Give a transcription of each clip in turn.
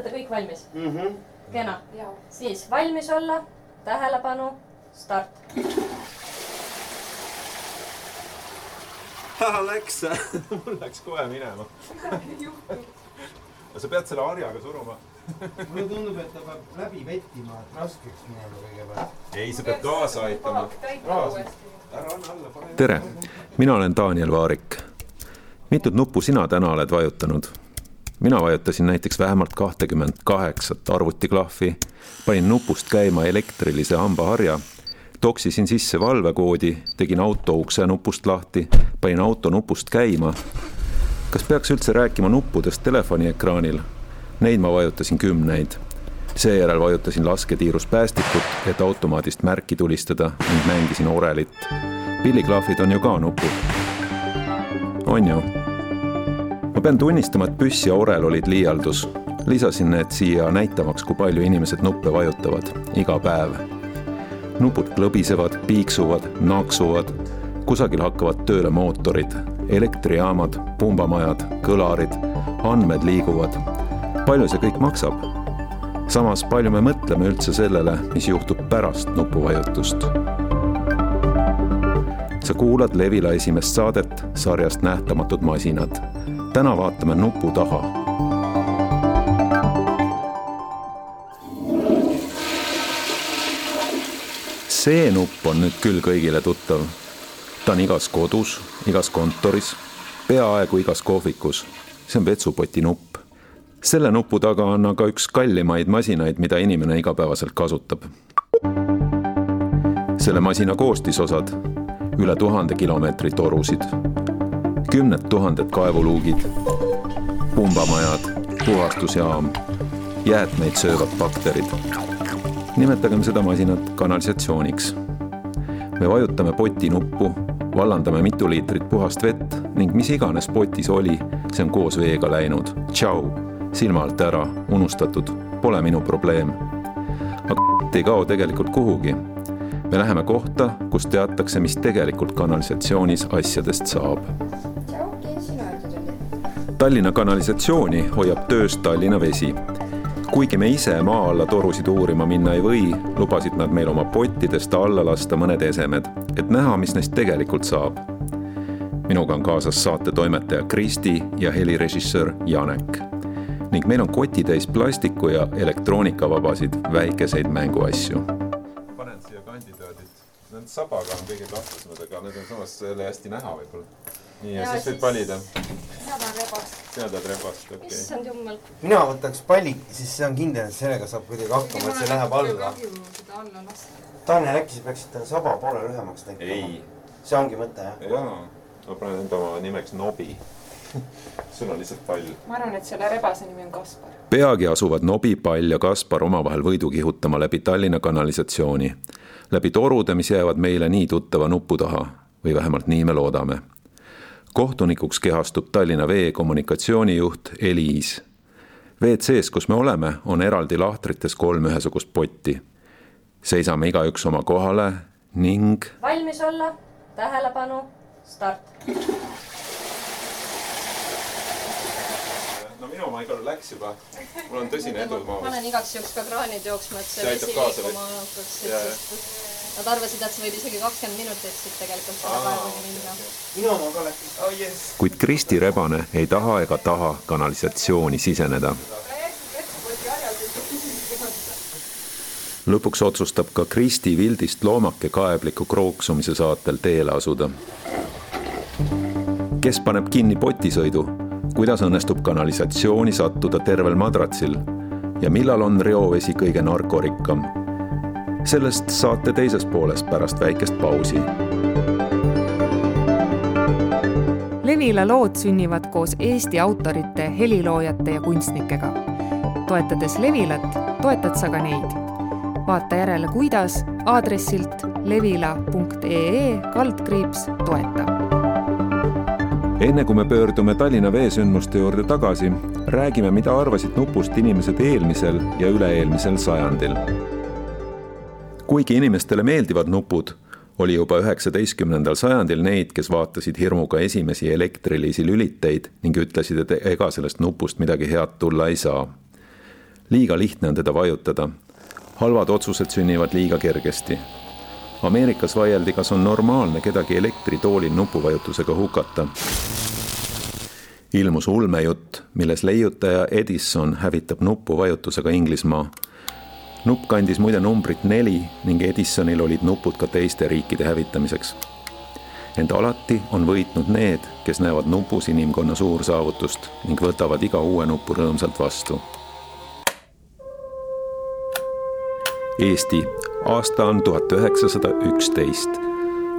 olete te kõik valmis mm? -hmm. kena, siis valmis olla, tähelepanu, start. Läks, mul läks kohe minema. sa pead selle harjaga suruma. mulle tundub, et ta peab läbi vettima, et raskeks minema kõigepealt. ei, sa pead kaasa aitama. tere, mina olen Daniel Vaarik. mitut nuppu sina täna oled vajutanud? Mina vajutasin näiteks vähemalt kahtekümmet kaheksat arvutiklahvi, panin nupust käima elektrilise hambaharja, toksisin sisse valvekoodi, tegin auto ukse nupust lahti, panin auto nupust käima. kas peaks üldse rääkima nuppudest telefoni ekraanil? Neid ma vajutasin kümneid seejärel vajutasin lasketiirus päästikut, et automaadist märki tulistada ning mängisin orelit. pilliklahvid on ju ka nupud. on ju? Ma pean tunnistama, et püss ja orel olid liialdus. lisasin need siia näitamaks, kui palju inimesed nuppe vajutavad iga päev. nupud klõbisevad, piiksuvad, naaksuvad, kusagil hakkavad tööle mootorid, elektrijaamad, pumbamajad, kõlarid, andmed liiguvad. palju see kõik maksab? samas palju me mõtleme üldse sellele, mis juhtub pärast nupuvajutust. sa kuulad Levila esimest saadet sarjast Nähtamatud masinad. Täna vaatame nupu taha. see nupp on nüüd küll kõigile tuttav. ta on igas kodus, igas kontoris, peaaegu igas kohvikus. see on vetsupoti nupp selle nupu taga on aga üks kallimaid masinaid, mida inimene igapäevaselt kasutab. selle masina koostisosad, üle tuhande kilomeetri torusid, kümned tuhanded kaevuluugid, pumbamajad, puhastusjaam, jäätmeid söövad bakterid. nimetagem seda masinat kanalisatsiooniks. me vajutame poti nuppu, vallandame mitu liitrit puhast vett ning mis iganes potis oli, see on koos veega läinud. tšau silma alt ära, unustatud, pole minu probleem. aga ei kao tegelikult kuhugi. me läheme kohta, kus teatakse, mis tegelikult kanalisatsioonis asjadest saab. Tallinna kanalisatsiooni hoiab töös Tallinna Vesi. kuigi me ise maa alla torusid uurima minna ei või, lubasid nad meil oma pottidest alla lasta mõned esemed, et näha, mis neist tegelikult saab. minuga on kaasas saate toimetaja Kristi ja helirežissöör Janek ning meil on kotitäis plastiku ja elektroonikavabasid väikeseid mänguasju. panen siia kandidaadid. Need sabaga on kõige kahtlasemad, aga need on samas jälle hästi näha võib-olla. nii, ja Ja siis võid valida. seada rebast. seada trebast, okei okay.. issand jumal. mina võtaks palli, siis see on kindel, et sellega saab kuidagi hakkama, et see läheb alla. Daniel, äkki sa peaksid ta saba poole lühemaks tegema? ei, see ongi mõte, jah? jaa, ma panen enda oma nimeks Nobi. sul on lihtsalt pall. ma arvan, et selle rebase nimi on Kaspar. peagi asuvad Nobi, Pall ja Kaspar omavahel võidu kihutama läbi Tallinna kanalisatsiooni. läbi torude, mis jäävad meile nii tuttava nupu taha või vähemalt nii me loodame. Kohtunikuks kehastub Tallinna Vee kommunikatsioonijuht Eliis. WC-s, kus me oleme, on eraldi lahtrites kolm ühesugust potti. seisame igaüks oma kohale ning valmis olla, tähelepanu, start. no minu oma igal juhul läks juba. mul on tõsine edu panen maailmas. igaks juhuks ka kraanid jooksma, et see vesi liikuma hakkaks, Nad arvasid, et see võib isegi kakskümmend minutit siit tegelikult selle kaevuni minna. minu oma ka läks. oh jess. kuid Kristi Rebane ei taha ega taha kanalisatsiooni siseneda. lõpuks otsustab ka Kristi Vildist loomake kaebliku krooksumise saatel teele asuda. kes paneb kinni potisõidu, kuidas õnnestub kanalisatsiooni sattuda tervel madratsil ja millal on reovesi kõige narkorikkam? Sellest saate teises pooles pärast väikest pausi Levila lood sünnivad koos Eesti autorite, heliloojate ja kunstnikega. toetades Levilat, toetad sa ka neid. vaata järele, kuidas aadressilt levila.ee kaldkriips toeta enne kui me pöördume Tallinna veesündmuste juurde tagasi, räägime, mida arvasid nupust inimesed eelmisel ja üle-eelmisel sajandil. Kuigi inimestele meeldivad nupud, oli juba üheksateistkümnendal sajandil neid, kes vaatasid hirmuga esimesi elektrilisi lüliteid ning ütlesid, et ega sellest nupust midagi head tulla ei saa. liiga lihtne on teda vajutada. halvad otsused sünnivad liiga kergesti. Ameerikas vaieldi, kas on normaalne kedagi elektritoolil nupuvajutusega hukata. ilmus ulmejutt, milles leiutaja Edison hävitab nupuvajutusega Inglismaa. Nupp kandis muide numbrit neli ning Edisonil olid nupud ka teiste riikide hävitamiseks ent alati on võitnud need, kes näevad nupus inimkonna suursaavutust ning võtavad iga uue nupu rõõmsalt vastu. Eesti, aasta on tuhat üheksasada üksteist.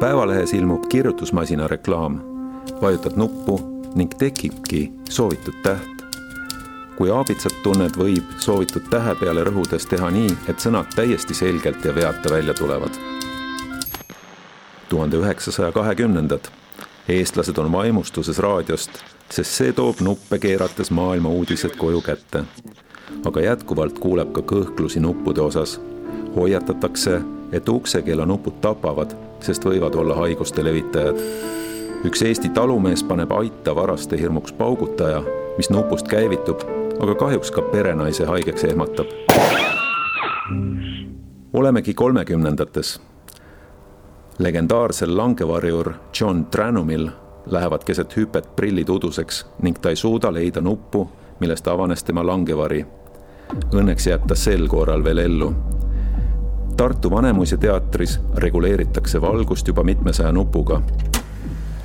päevalehes ilmub kirjutusmasina reklaam. vajutad nuppu ning tekibki soovitud täht. Kui aabitsat tunned, võib soovitud tähe peale rõhudes teha nii, et sõnad täiesti selgelt ja veata välja tulevad tuhande üheksasaja kahekümnendad. eestlased on vaimustuses raadiost, sest see toob nuppe keerates maailma uudised koju kätte. aga jätkuvalt kuuleb ka kõhklusi nuppude osas. hoiatatakse, et uksekeela nupud tapavad, sest võivad olla haiguste levitajad. üks Eesti talumees paneb aita varaste hirmuks paugutaja, mis nupust käivitub, aga kahjuks ka perenaise haigeks ehmatab. olemegi kolmekümnendates legendaarsel langevarjur John Tranumil lähevad keset hüpet prillid uduseks ning ta ei suuda leida nuppu, millest avanes tema langevari. Õnneks jääb ta sel korral veel ellu. Tartu Vanemuise teatris reguleeritakse valgust juba mitmesaja nupuga.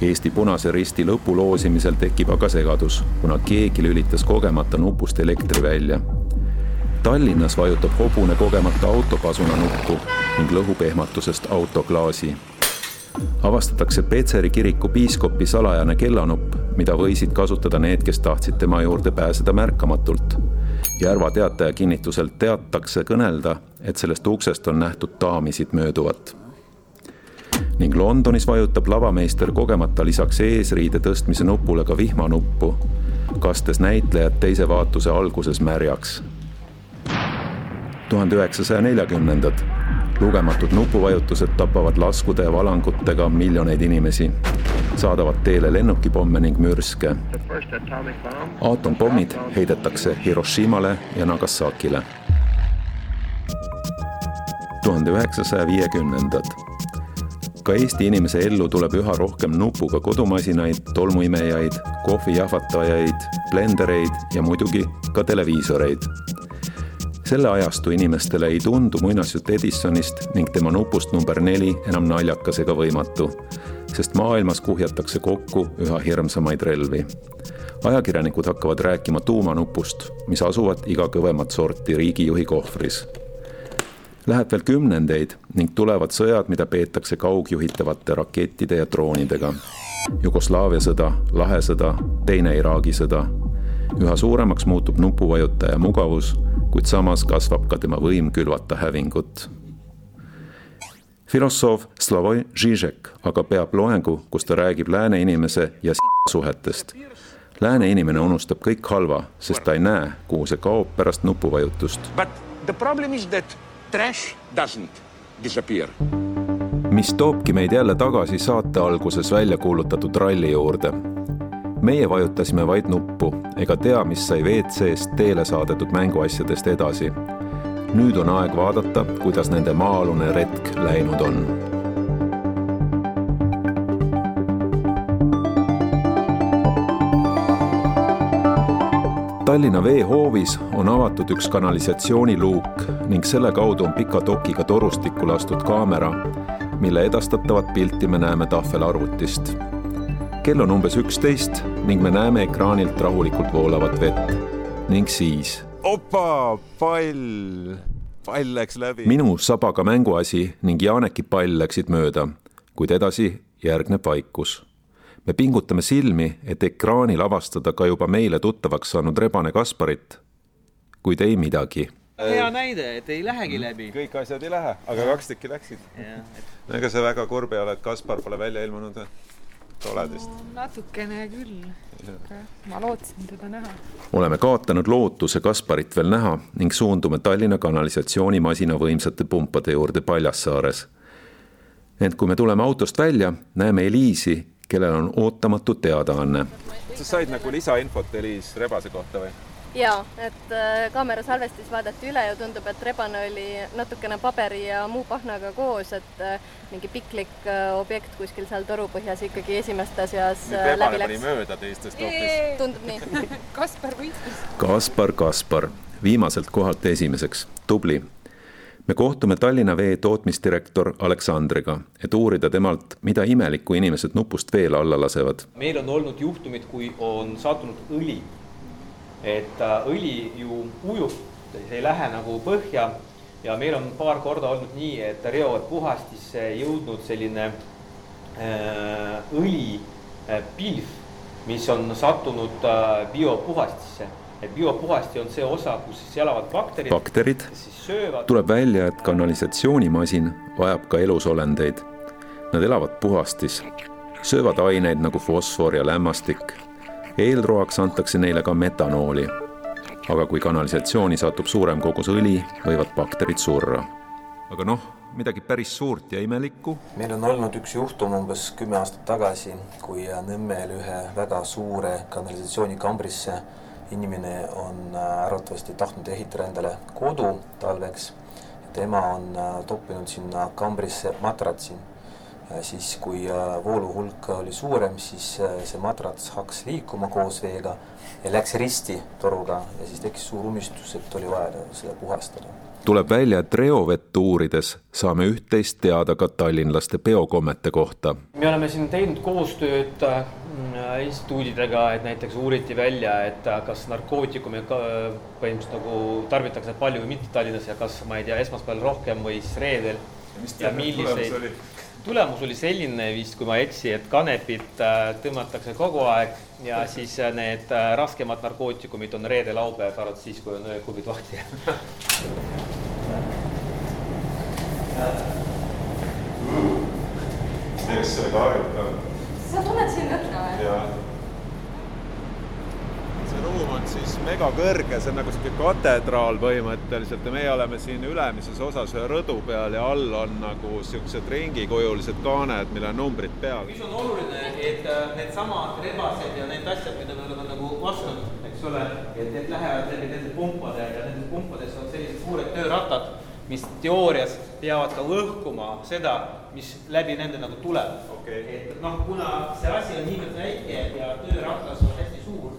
Eesti Punase Risti lõpu loosimisel tekib aga segadus, kuna keegi lülitas kogemata nupust elektri välja. Tallinnas vajutab hobune kogemata autopasuna nuppu ning lõhub ehmatusest autoklaasi. avastatakse Petseri kiriku piiskopi salajane kellanupp, mida võisid kasutada need, kes tahtsid tema juurde pääseda märkamatult. Järva teataja kinnitusel teatakse kõnelda, et sellest uksest on nähtud daamisid mööduvat ning Londonis vajutab lavameister kogemata lisaks eesriide tõstmise nupule ka vihmanuppu, kastes näitlejad teise vaatuse alguses märjaks. tuhande üheksasaja neljakümnendad lugematud nupuvajutused tapavad laskude ja valangutega miljoneid inimesi, saadavad teele lennukipomme ning mürske. aatompommid heidetakse Hiroshimale ja Nagasakile. tuhande üheksasaja viiekümnendad. Ka Eesti inimese ellu tuleb üha rohkem nupuga kodumasinaid, tolmuimejaid, kohvijahvatajaid, blendereid ja muidugi ka televiisoreid selle ajastu inimestele ei tundu muinasjutt Edisonist ning tema nupust number neli enam naljakas ega võimatu, sest maailmas kuhjatakse kokku üha hirmsamaid relvi. ajakirjanikud hakkavad rääkima tuumanupust, mis asuvad iga kõvemat sorti riigijuhi kohvris. Läheb veel kümnendeid ning tulevad sõjad, mida peetakse kaugjuhitavate rakettide ja droonidega. Jugoslaavia sõda, Lahe sõda, teine Iraagi sõda. üha suuremaks muutub nupuvajutaja mugavus kuid samas kasvab ka tema võim külvata hävingut. filosoof Slavoj Žižek aga peab loengu, kus ta räägib lääne inimese ja suhetest. Lääne inimene unustab kõik halva, sest ta ei näe, kuhu see kaob pärast nupuvajutust. But the problem is that trash doesn't disappear mis toobki meid jälle tagasi saate alguses välja kuulutatud ralli juurde meie vajutasime vaid nuppu ega tea, mis sai WC-st teele saadetud mänguasjadest edasi. nüüd on aeg vaadata, kuidas nende maa-alune retk läinud on. Tallinna veehoovis on avatud üks kanalisatsiooniluuk ning selle kaudu on pika tokiga torustikku lastud kaamera, mille edastatavat pilti me näeme tahvelarvutist kell on umbes üksteist ning me näeme ekraanilt rahulikult voolavat vett. ning siis. opa, pall, pall läks läbi. minu sabaga mänguasi ning Janeki pall läksid mööda, kuid edasi järgneb vaikus. Me pingutame silmi, et ekraanil avastada ka juba meile tuttavaks saanud rebane Kasparit, kuid ei midagi hea näide, et ei lähegi mm. läbi. kõik asjad ei lähe, aga kaks tükki läksid. Et... ega sa väga kurb ei ole, et Kaspar pole välja ilmunud või? toledast no,? natukene küll, aga ma lootsin teda näha. oleme kaotanud lootuse Kasparit veel näha ning suundume Tallinna kanalisatsioonimasina võimsate pumpade juurde Paljassaares. ent kui me tuleme autost välja, näeme Eliisi, kellel on ootamatu teadaanne. sa said nagu lisainfot Eliis Rebase kohta või? jaa, et äh, kaamera salvestis vaadati üle ja tundub, et rebane oli natukene paberi ja muu pahnaga koos, et äh, mingi piklik äh, objekt kuskil seal torupõhjas ikkagi esimeste seas läbi läks. mööda teistest hoopis. tundub nii. Kaspar võitis. Kaspar Kaspar, viimaselt kohalt esimeseks, tubli. Me kohtume Tallinna Vee tootmisdirektor Aleksandriga, et uurida temalt, mida imelikku inimesed nupust veel alla lasevad. meil on olnud juhtumid, kui on sattunud õli. et äh, õli ju ujub, see ei lähe nagu põhja ja meil on paar korda olnud nii, et reopuhastisse jõudnud selline äh, õlipilv, mis on sattunud äh, biopuhastisse. Et biopuhasti on see osa, kus siis elavad bakterid, bakterid, tuleb välja, et kanalisatsioonimasin vajab ka elusolendeid. Nad elavad puhastis, söövad aineid nagu fosfor ja lämmastik. eelroaks antakse neile ka metanooli. aga kui kanalisatsiooni satub suurem kogus õli, võivad bakterid surra. aga noh, midagi päris suurt ja imelikku meil on olnud üks juhtum umbes kümme aastat tagasi, kui Nõmmel ühe väga suure kanalisatsioonikambrisse inimene on äh, arvatavasti tahtnud ehitada endale kodu talveks. tema on äh, toppinud sinna kambrisse matratsi. siis, kui äh, voolu hulk oli suurem, siis äh, see matrats hakkas liikuma koos veega ja läks risti toruga ja siis tekkis suur umistus, et oli vaja seda puhastada tuleb välja, et reovett uurides saame üht-teist teada ka tallinlaste peokommete kohta. me oleme siin teinud koostööd äh, instituudidega, et näiteks uuriti välja, et äh, kas narkootikume ka äh, põhimõtteliselt nagu tarbitakse palju või mitte Tallinnas ja kas, ma ei tea, esmaspäeval rohkem või siis reedel. mis ja milliseid oli?, tulemus oli selline vist, kui ma ei eksi, et kanepit äh, tõmmatakse kogu aeg ja siis need raskemad narkootikumid on reede-laupäev, arvates siis, kui on ööklubid lahti. kes sellega harjutab? sa tunned siin lõhna või? ja see ruum on siis megakõrge, see on nagu sihuke katedraal põhimõtteliselt ja meie oleme siin ülemises osas ühe rõdu peal ja all on nagu siuksed ringikujulised kaaned, millel on numbrid peal. mis on oluline, et äh, needsamad rebased ja need asjad, mida me oleme nagu ostnud, eks ole, et need lähevad läbi nende pumpade ja nendes pumpades on sellised suured töörattad, mis teoorias peavad ka lõhkuma seda, mis läbi nende nagu tuleb Okei. et noh, kuna see asi on niivõrd väike ja tööratas on hästi suur,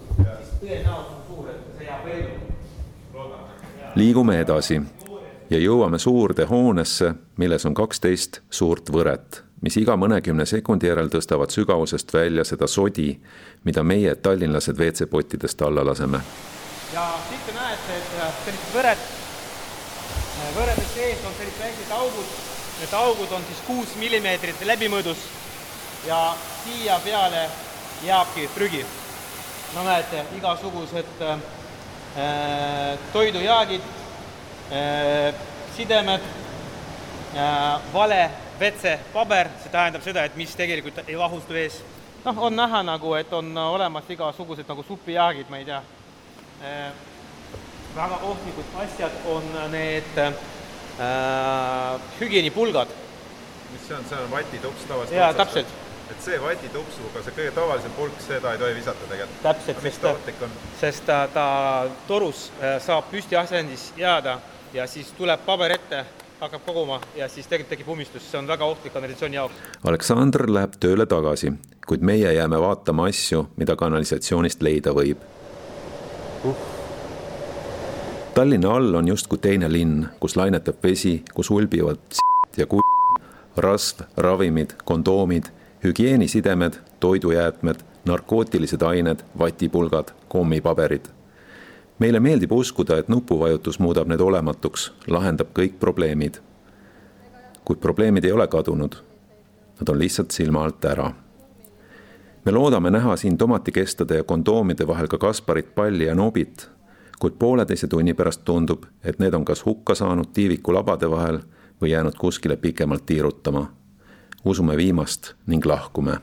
liigume edasi ja jõuame suurde hoonesse, milles on kaksteist suurt võret, mis iga mõnekümne sekundi järel tõstavad sügavusest välja seda sodi, mida meie, tallinlased WC-pottidest alla laseme. ja siit te näete, et äh, sellised võred, võrede sees on sellised väiksed augud, need augud on siis kuus millimeetrit läbimõõdus ja siia peale jääbki prügi. No näete, igasugused äh, toidujäägid äh,, sidemed äh,, vale WC-paber, see tähendab seda, et mis tegelikult ei lahustu vees. noh, on näha nagu, et on olemas igasugused nagu supijäägid, ma ei tea väga ohtlikud asjad on need äh, hügieenipulgad. mis see on, see on vatitups tavaliselt? Jaa, täpselt.. Et see vatitupsuga, see kõige tavalisem pulk, seda ei tohi visata tegelikult. täpselt, sest ta, sest ta, ta torus äh, saab püstiasendis jääda ja siis tuleb paber ette, hakkab koguma ja siis tegelikult tekib ummistus, see on väga ohtlik kanalisatsiooni jaoks. Aleksandr läheb tööle tagasi, kuid meie jääme vaatama asju, mida kanalisatsioonist leida võib. Tallinna all on justkui teine linn, kus lainetab vesi, kus ulbivad ja ku-, rasv, ravimid, kondoomid, hügieenisidemed, toidujäätmed, narkootilised ained, vatipulgad, kommipaberid. meile meeldib uskuda, et nupuvajutus muudab need olematuks, lahendab kõik probleemid. kuid probleemid ei ole kadunud Nad on lihtsalt silma alt ära. me loodame näha siin tomatikestade ja kondoomide vahel ka Kasparit Palli ja Nobit, kuid pooleteise tunni pärast tundub, et need on kas hukka saanud tiiviku labade vahel või jäänud kuskile pikemalt tiirutama. Usume viimast ning lahkume.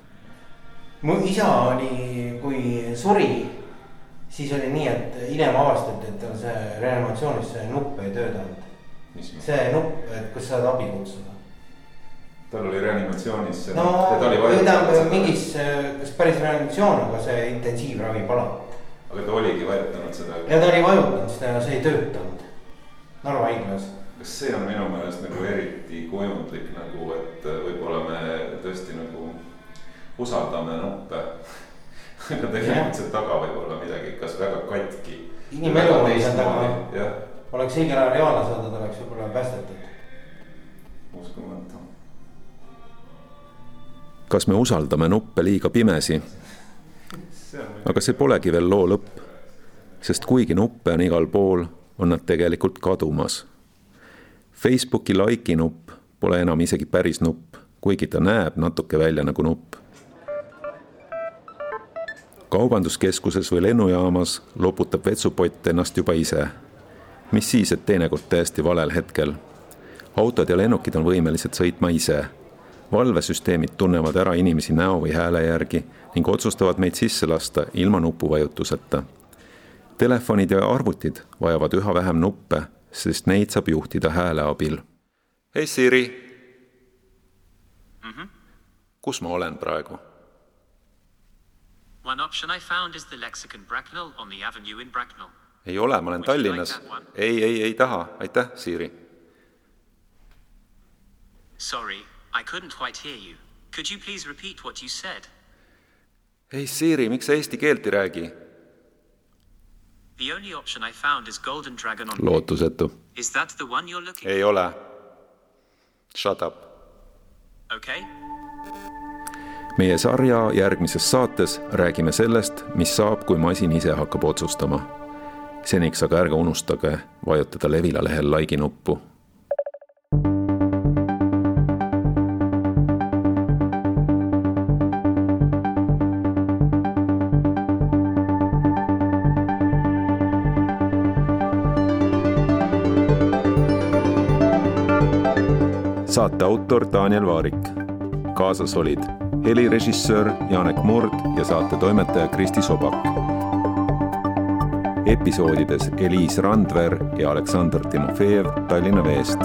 mu isa oli, kui suri, siis oli nii, et hiljem avastati, et tal see reanimatsioonis see nupp ei töötanud. see nupp, et kus saad abi kutsuda. tal oli reanimatsioonis see no tähendab mingis, kas päris reanimatsioon, aga see intensiivravipala. aga ta oligi vajutanud seda? ja ta oli vajutanud seda ja see ei töötanud Narva haiglas. Kas see on minu meelest nagu eriti kujundlik nagu, et võib-olla me tõesti nagu usaldame nuppe aga tegelikult seal taga võib olla midagi, kas väga katki. inimelu oli seal taga. oleks õigel ajal reaalne saada, ta oleks võib-olla päästetud. uskumatu. kas me usaldame nuppe liiga pimesi? aga see polegi veel loo lõpp. sest kuigi nuppe on igal pool, on nad tegelikult kadumas. Facebooki like'i nupp pole enam isegi päris nupp, kuigi ta näeb natuke välja nagu nupp. kaubanduskeskuses või lennujaamas loputab vetsupott ennast juba ise. mis siis, et teinekord täiesti valel hetkel. autod ja lennukid on võimelised sõitma ise valvesüsteemid tunnevad ära inimesi näo või hääle järgi ning otsustavad meid sisse lasta ilma nupuvajutuseta. Telefonid ja arvutid vajavad üha vähem nuppe, sest neid saab juhtida hääle abil. hei Siri mm. -hmm. kus ma olen praegu? One option I found is the lexicon Bracknell on the avenue in Bracknell. ei ole, ma olen Tallinnas. ei, ei, ei taha, aitäh, Siri. Sorry, I couldn't quite hear you. Could you please repeat what you said? ei, Siri, miks sa eesti keelt ei räägi? The only option I found is Golden Dragon on lootusetu. Is that the one you're looking ei ole. Shut up. Okay. meie sarja järgmises saates räägime sellest, mis saab, kui masin ise hakkab otsustama. seniks aga ärge unustage vajutada Levila lehel like'i nuppu saate autor Daniel Vaarik. kaasas olid helirežissöör Janek Murd ja saate toimetaja Kristi Sobak. episoodides Eliis Randver ja Aleksandr Timofejev Tallinna Veest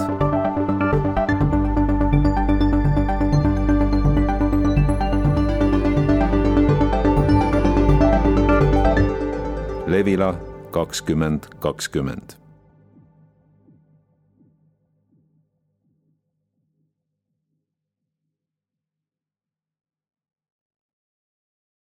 Levila kakskümmend kakskümmend